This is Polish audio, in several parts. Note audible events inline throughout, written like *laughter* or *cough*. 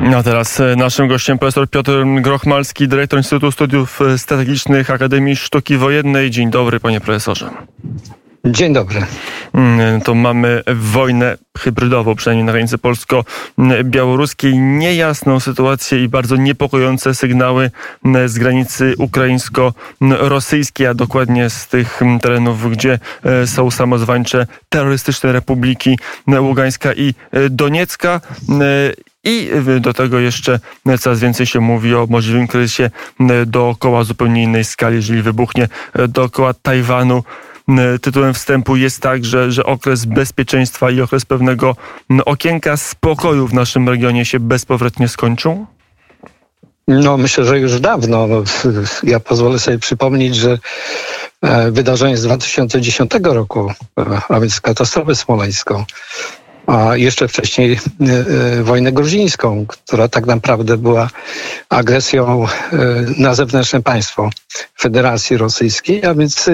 A teraz e, naszym gościem profesor Piotr Grochmalski, dyrektor Instytutu Studiów e, Strategicznych Akademii Sztuki Wojennej. Dzień dobry, panie profesorze. Dzień dobry. Mm, to mamy wojnę hybrydową, przynajmniej na granicy polsko-białoruskiej. Niejasną sytuację i bardzo niepokojące sygnały mm, z granicy ukraińsko-rosyjskiej, a dokładnie z tych mm, terenów, gdzie e, są samozwańcze terrorystyczne republiki Ługańska i Doniecka. I do tego jeszcze coraz więcej się mówi o możliwym kryzysie dookoła zupełnie innej skali, jeżeli wybuchnie dookoła Tajwanu. Tytułem wstępu jest tak, że, że okres bezpieczeństwa i okres pewnego okienka spokoju w naszym regionie się bezpowrotnie skończył? No, myślę, że już dawno. No, ja pozwolę sobie przypomnieć, że e, wydarzenie z 2010 roku, e, a więc katastrofę smoleńską, a jeszcze wcześniej e, e, wojnę gruzińską, która tak naprawdę była agresją e, na zewnętrzne państwo Federacji Rosyjskiej, a więc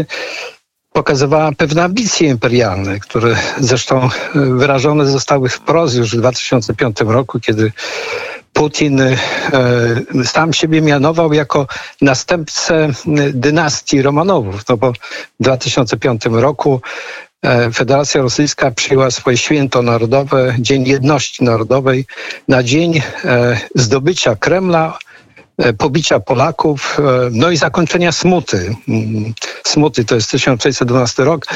pokazywała pewne ambicje imperialne, które zresztą wyrażone zostały wprost już w 2005 roku, kiedy Putin sam siebie mianował jako następcę dynastii Romanowów. No bo w 2005 roku E, Federacja Rosyjska przyjęła swoje święto narodowe, Dzień Jedności Narodowej, na dzień e, zdobycia Kremla, e, pobicia Polaków, no i zakończenia smuty. Mm, smuty to jest 1612 rok.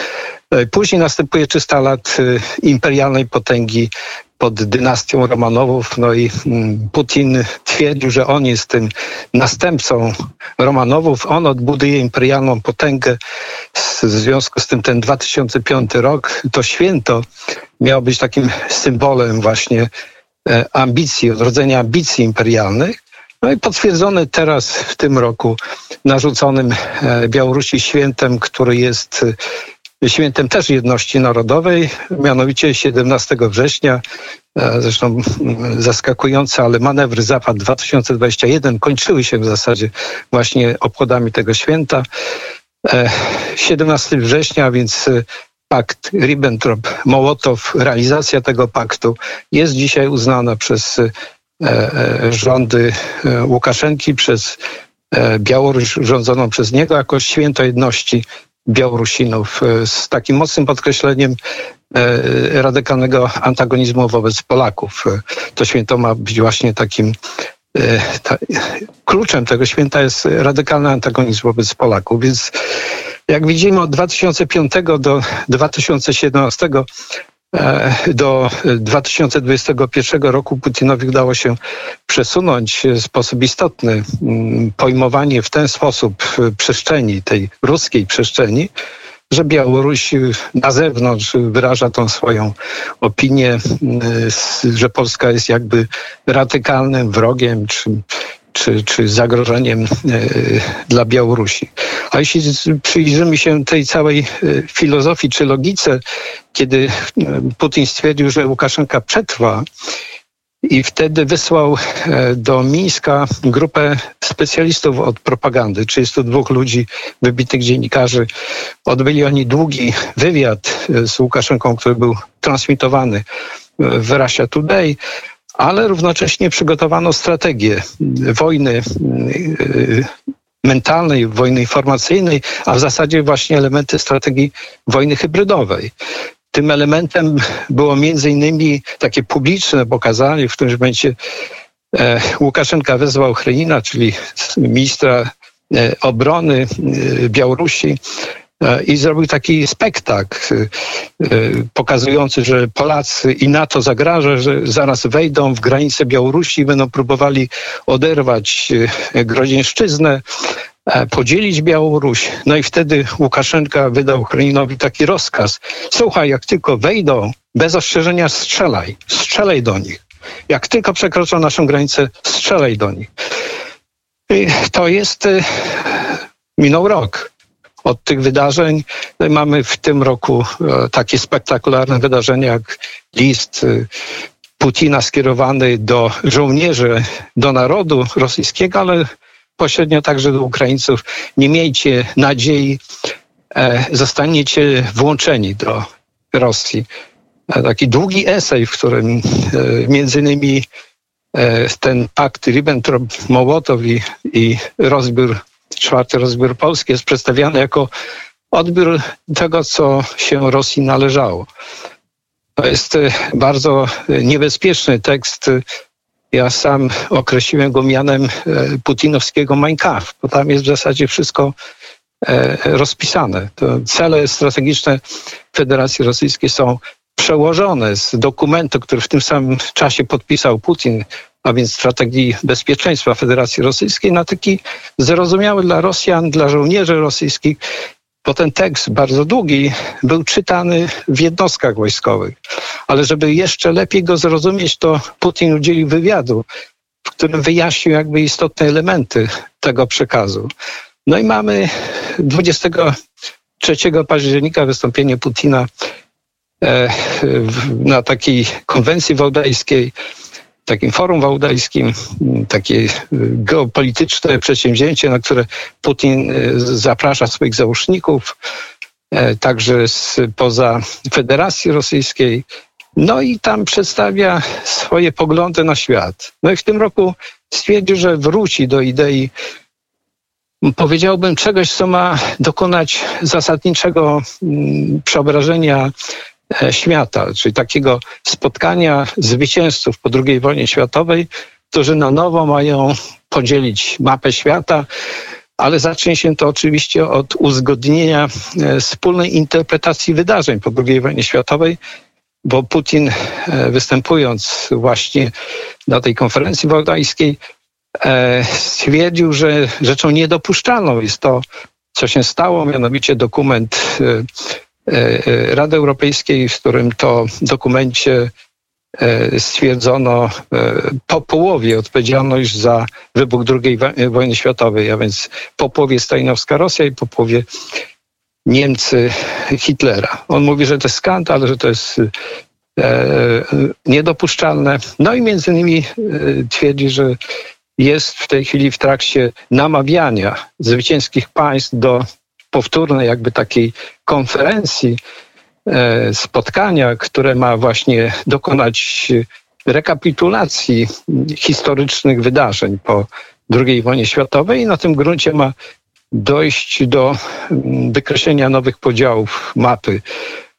Później następuje 300 lat imperialnej potęgi pod dynastią Romanowów. No i mm, Putin twierdził, że on jest tym następcą Romanowów. On odbuduje imperialną potęgę. W związku z tym ten 2005 rok, to święto miało być takim symbolem właśnie e, ambicji, odrodzenia ambicji imperialnych. No i potwierdzone teraz w tym roku narzuconym e, Białorusi świętem, który jest świętem też jedności narodowej, mianowicie 17 września. E, zresztą zaskakujące, ale manewry Zapad 2021 kończyły się w zasadzie właśnie obchodami tego święta. 17 e, września, więc e, pakt Ribbentrop-Mołotow, realizacja tego paktu jest dzisiaj uznana przez rządy Łukaszenki, przez Białoruś rządzoną przez niego jako święto jedności Białorusinów e, z takim mocnym podkreśleniem e, radykalnego antagonizmu wobec Polaków. E, to święto ma być właśnie takim ta, kluczem tego święta jest radykalny antagonizm wobec Polaków. Więc jak widzimy od 2005 do 2017 E, do 2021 roku Putinowi udało się przesunąć w sposób istotny mm, pojmowanie w ten sposób przestrzeni, tej ruskiej przestrzeni, że Białoruś na zewnątrz wyraża tą swoją opinię, mm, że Polska jest jakby radykalnym wrogiem, czy czy, czy zagrożeniem e, dla Białorusi. A jeśli przyjrzymy się tej całej e, filozofii czy logice, kiedy e, Putin stwierdził, że Łukaszenka przetrwa, i wtedy wysłał do Mińska grupę specjalistów od propagandy, 32 ludzi, wybitych dziennikarzy. Odbyli oni długi wywiad z Łukaszenką, który był transmitowany w Russia Today ale równocześnie przygotowano strategię wojny y, mentalnej, wojny informacyjnej, a w zasadzie właśnie elementy strategii wojny hybrydowej. Tym elementem było między innymi takie publiczne pokazanie, w którymś momencie e, Łukaszenka wezwał Chrynina, czyli ministra e, obrony e, Białorusi, i zrobił taki spektakl e, e, pokazujący, że Polacy i NATO zagraża, że zaraz wejdą w granice Białorusi i będą próbowali oderwać Grodzieńszczyznę, podzielić Białoruś. No i wtedy Łukaszenka wydał Ukrainowi taki rozkaz. Słuchaj, jak tylko wejdą, bez ostrzeżenia strzelaj. Strzelaj do nich. Jak tylko przekroczą naszą granicę, strzelaj do nich. I to jest... Minął rok od tych wydarzeń. No mamy w tym roku e, takie spektakularne wydarzenia jak list e, Putina skierowany do żołnierzy, do narodu rosyjskiego, ale pośrednio także do Ukraińców. Nie miejcie nadziei, e, zostaniecie włączeni do Rosji. Taki długi esej, w którym między innymi ten pakt Ribbentrop-Mołotow i, i rozbiór, czwarty rozbiór Polski jest przedstawiany jako odbiór tego, co się Rosji należało. To jest e, bardzo niebezpieczny tekst. Ja sam określiłem go mianem e, putinowskiego Mein Kampf, bo tam jest w zasadzie wszystko e, rozpisane. To cele strategiczne Federacji Rosyjskiej są przełożone z dokumentu, który w tym samym czasie podpisał Putin, a więc strategii bezpieczeństwa Federacji Rosyjskiej, na taki zrozumiały dla Rosjan, dla żołnierzy rosyjskich bo ten tekst bardzo długi był czytany w jednostkach wojskowych. Ale żeby jeszcze lepiej go zrozumieć, to Putin udzielił wywiadu, w którym wyjaśnił jakby istotne elementy tego przekazu. No i mamy 23 października wystąpienie Putina e, na takiej konwencji wałdajskiej, takim forum wałdajskim, takie y, geopolityczne przedsięwzięcie, na które Putin y, zaprasza swoich załóżników, e, także spoza Federacji Rosyjskiej. No i tam przedstawia swoje poglądy na świat. No i w tym roku stwierdził, że wróci do idei, powiedziałbym, czegoś, co ma dokonać zasadniczego mm, przeobrażenia świata, czyli takiego spotkania zwycięzców po II wojnie światowej, którzy na nowo mają podzielić mapę świata, ale zacznie się to oczywiście od uzgodnienia e, wspólnej interpretacji wydarzeń po II wojnie światowej, bo Putin e, występując właśnie na tej konferencji wałdajskiej stwierdził, że rzeczą niedopuszczalną jest to, co się stało, mianowicie dokument E, e, Rady Europejskiej, w którym to dokumencie e, stwierdzono po połowie odpowiedzialność za wybuch II wojny światowej, a więc po połowie Stalinowska Rosja i po połowie Niemcy Hitlera. On mówi, że to jest skandal, że to jest niedopuszczalne. No i między innymi twierdzi, że jest w tej chwili w trakcie namawiania zwycięskich państw do powtórnej jakby takiej konferencji, e, spotkania, które ma właśnie dokonać rekapitulacji historycznych wydarzeń po II wojnie światowej i na tym gruncie ma dojść do mm, wykreślenia nowych podziałów mapy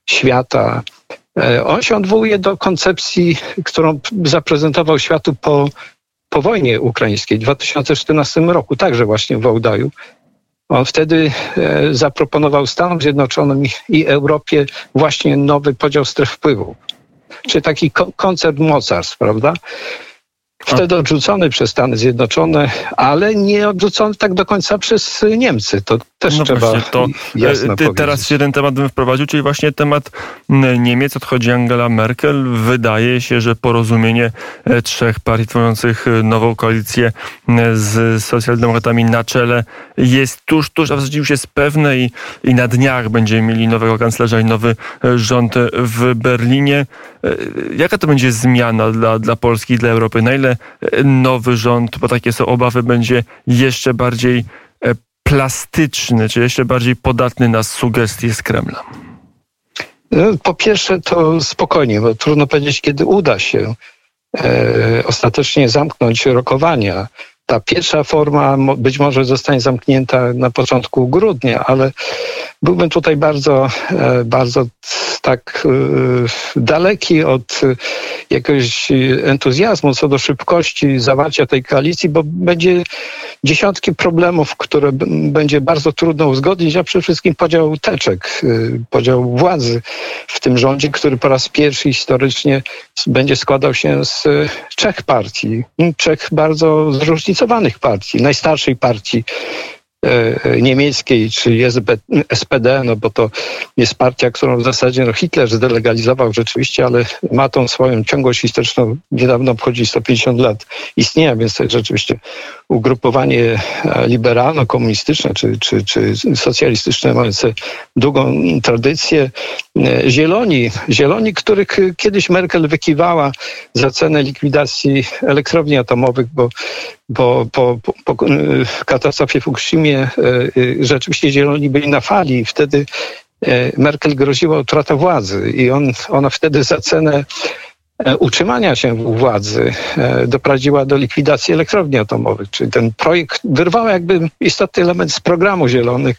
świata. E, on się odwołuje do koncepcji, którą zaprezentował światu po, po wojnie ukraińskiej w 2014 roku, także właśnie w Wałdaju, on wtedy e, zaproponował Stanom Zjednoczonym i Europie właśnie nowy podział stref wpływu. Czy taki koncert mocarstw, prawda? Wtedy odrzucony przez Stany Zjednoczone, ale nie odrzucony tak do końca przez Niemcy. To też no trzeba właśnie, to jasno ty Teraz jeden temat bym wprowadził, czyli właśnie temat Niemiec. Odchodzi Angela Merkel. Wydaje się, że porozumienie e, trzech partii tworzących e, nową koalicję z socjaldemokratami na czele jest tuż, tuż, a w zasadzie już jest pewne i, i na dniach będziemy mieli nowego kanclerza i nowy e, rząd w Berlinie. Jaka to będzie zmiana dla, dla Polski i dla Europy? Na ile nowy rząd, bo takie są obawy, będzie jeszcze bardziej e, plastyczny, czy jeszcze bardziej podatny na sugestie z Kremla? No, po pierwsze, to spokojnie, bo trudno powiedzieć, kiedy uda się e, ostatecznie zamknąć rokowania. Ta pierwsza forma być może zostanie zamknięta na początku grudnia, ale byłbym tutaj bardzo, e, bardzo tak e, daleki od jakiegoś entuzjazmu co do szybkości zawarcia tej koalicji, bo będzie dziesiątki problemów, które będzie bardzo trudno uzgodnić, a przede wszystkim podział teczek, y, podział władzy w tym rządzie, który po raz pierwszy historycznie będzie składał się z trzech partii, trzech bardzo zróżnicowanych partii, najstarszej partii niemieckiej, czyli SPD, no bo to jest partia, którą w zasadzie no Hitler zdelegalizował rzeczywiście, ale ma tą swoją ciągłość historyczną. Niedawno obchodzi 150 lat istnienia, więc to jest rzeczywiście ugrupowanie e, liberalno-komunistyczne czy, czy, czy socjalistyczne mające długą tradycję. E, zieloni, zieloni, których kiedyś Merkel wykiwała za cenę likwidacji elektrowni atomowych, bo bo po, po, po katastrofie w e, e, rzeczywiście zieloni byli na fali i wtedy e, Merkel groziła utratą władzy i on, ona wtedy za cenę utrzymania się u władzy doprowadziła do likwidacji elektrowni atomowych. Czyli ten projekt wyrwał jakby istotny element z programu zielonych,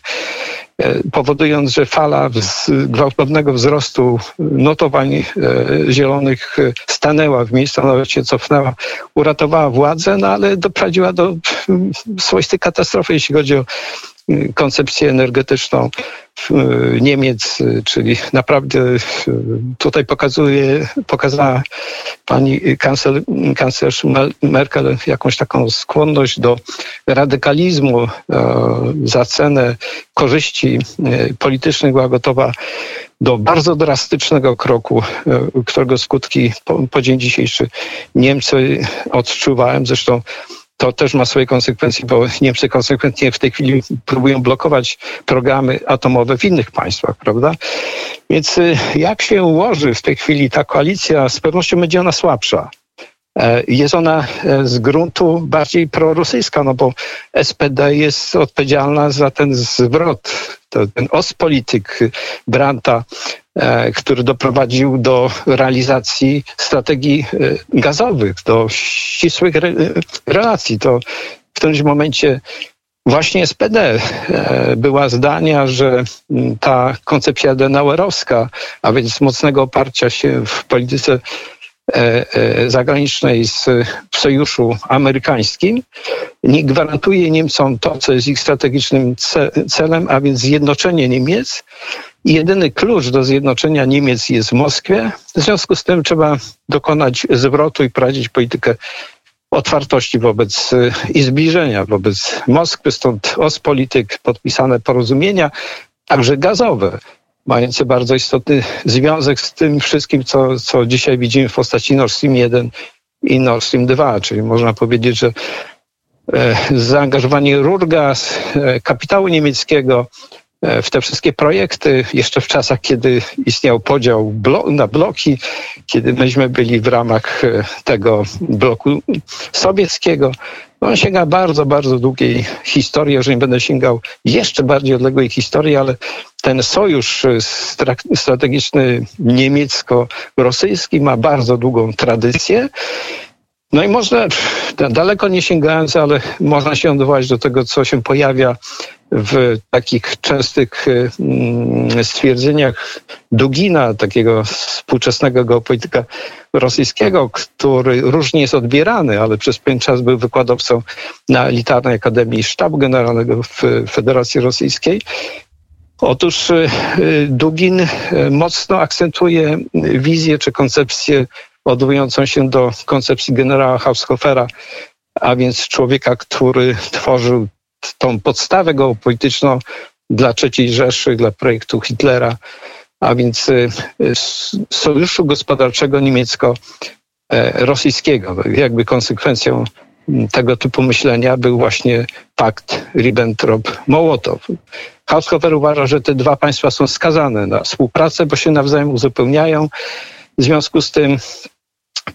powodując, że fala gwałtownego wzrostu notowań zielonych stanęła w miejscu, nawet się cofnęła, uratowała władzę, no ale doprowadziła do swoistej katastrofy, jeśli chodzi o koncepcję energetyczną Niemiec, czyli naprawdę tutaj pokazuje, pokazała pani kancler, kanclerz Merkel jakąś taką skłonność do radykalizmu za cenę korzyści politycznych była gotowa do bardzo drastycznego kroku, którego skutki po, po dzień dzisiejszy Niemcy odczuwałem. Zresztą to też ma swoje konsekwencje, bo *laughs* Niemcy konsekwentnie w tej chwili próbują blokować programy atomowe w innych państwach, prawda? Więc y, jak się ułoży w tej chwili ta koalicja, z pewnością będzie ona słabsza. E, jest ona e, z gruntu bardziej prorosyjska, no bo SPD jest odpowiedzialna za ten zwrot, ten ostpolityk Branta, który doprowadził do realizacji strategii gazowych, do ścisłych relacji. To w którymś momencie Właśnie SPD była zdania, że ta koncepcja denauerowska, a więc mocnego oparcia się w polityce E, e, zagranicznej z, w sojuszu amerykańskim nie gwarantuje Niemcom to, co jest ich strategicznym celem, a więc zjednoczenie Niemiec. I jedyny klucz do zjednoczenia Niemiec jest w Moskwie. W związku z tym trzeba dokonać zwrotu i prowadzić politykę otwartości wobec e, i zbliżenia wobec Moskwy, stąd Ostpolityk, podpisane porozumienia, także gazowe mające bardzo istotny związek z tym wszystkim, co, co dzisiaj widzimy w postaci Nord Stream 1 i Nord Stream 2, czyli można powiedzieć, że e, zaangażowanie Rurgas, e, kapitału niemieckiego w te wszystkie projekty, jeszcze w czasach, kiedy istniał podział na bloki, kiedy myśmy byli w ramach tego bloku sowieckiego, on sięga bardzo, bardzo długiej historii, jeżeli będę sięgał jeszcze bardziej odległej historii, ale ten sojusz strategiczny niemiecko-rosyjski ma bardzo długą tradycję. No i można, daleko nie sięgając, ale można się odwołać do tego, co się pojawia w takich częstych mm, stwierdzeniach Dugina, takiego współczesnego geopolityka rosyjskiego, który różnie jest odbierany, ale przez pewien czas był wykładowcą na elitarnej Akademii Sztabu Generalnego w Federacji Rosyjskiej. Otóż y, Dugin y, mocno akcentuje wizję czy koncepcję odwołującą się do koncepcji generała Haushofera, a więc człowieka, który tworzył tą podstawę geopolityczną dla III Rzeszy, dla projektu Hitlera, a więc y, sojuszu gospodarczego niemiecko-rosyjskiego. Jakby konsekwencją tego typu myślenia był właśnie pakt Ribbentrop-Mołotow. Haushofer uważa, że te dwa państwa są skazane na współpracę, bo się nawzajem uzupełniają. W związku z tym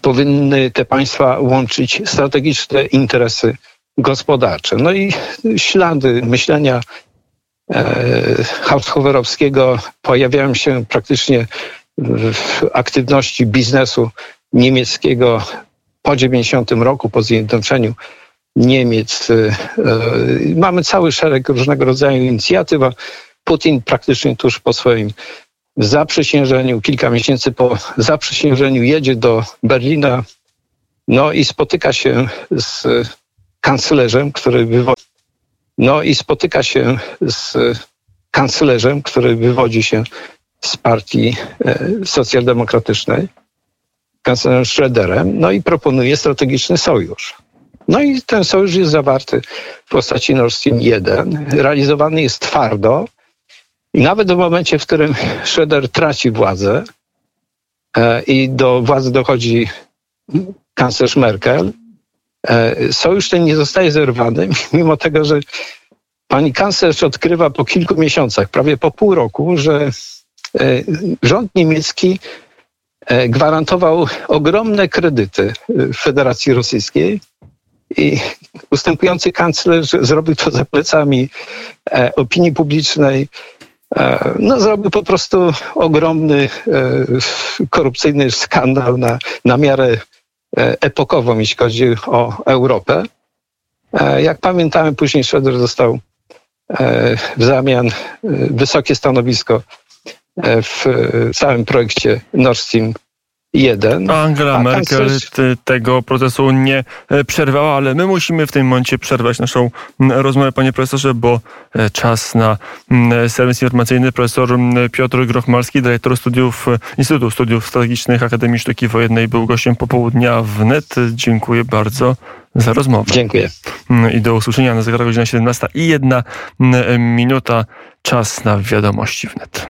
powinny te państwa łączyć strategiczne interesy gospodarcze. No i ślady myślenia e, Haushoferowskiego pojawiają się praktycznie w aktywności biznesu niemieckiego po 90 roku, po zjednoczeniu Niemiec. E, e, mamy cały szereg różnego rodzaju inicjatyw, a Putin praktycznie tuż po swoim zaprzysiężeniu, kilka miesięcy po zaprzysiężeniu jedzie do Berlina, no i spotyka się z kanclerzem, który wywodzi, no i spotyka się z kanclerzem, który wywodzi się z partii e, socjaldemokratycznej, kanclerzem Schröderem, no i proponuje strategiczny sojusz. No i ten sojusz jest zawarty w postaci Nord Stream 1. Realizowany jest twardo i nawet w momencie, w którym Schröder traci władzę e, i do władzy dochodzi kanclerz Merkel, e, sojusz ten nie zostaje zerwany, *laughs* mimo tego, że pani kanclerz odkrywa po kilku miesiącach, prawie po pół roku, że e, rząd niemiecki gwarantował ogromne kredyty Federacji Rosyjskiej i ustępujący kanclerz zrobił to za plecami opinii publicznej, no, zrobił po prostu ogromny korupcyjny skandal na, na miarę epokową, jeśli chodzi o Europę. Jak pamiętamy, później Schroeder dostał w zamian wysokie stanowisko w całym projekcie Nord Stream 1. Angela Merkel coś... tego procesu nie e, przerwała, ale my musimy w tym momencie przerwać naszą rozmowę, panie profesorze, bo e, czas na serwis informacyjny. Profesor Piotr Grochmalski, dyrektor studiów e, Instytutu Studiów Strategicznych Akademii Sztuki Wojennej, był gościem popołudnia w NET. Dziękuję bardzo za rozmowę. Dziękuję. I do usłyszenia na zegarach godzina 17 i jedna minuta. Czas na wiadomości w net.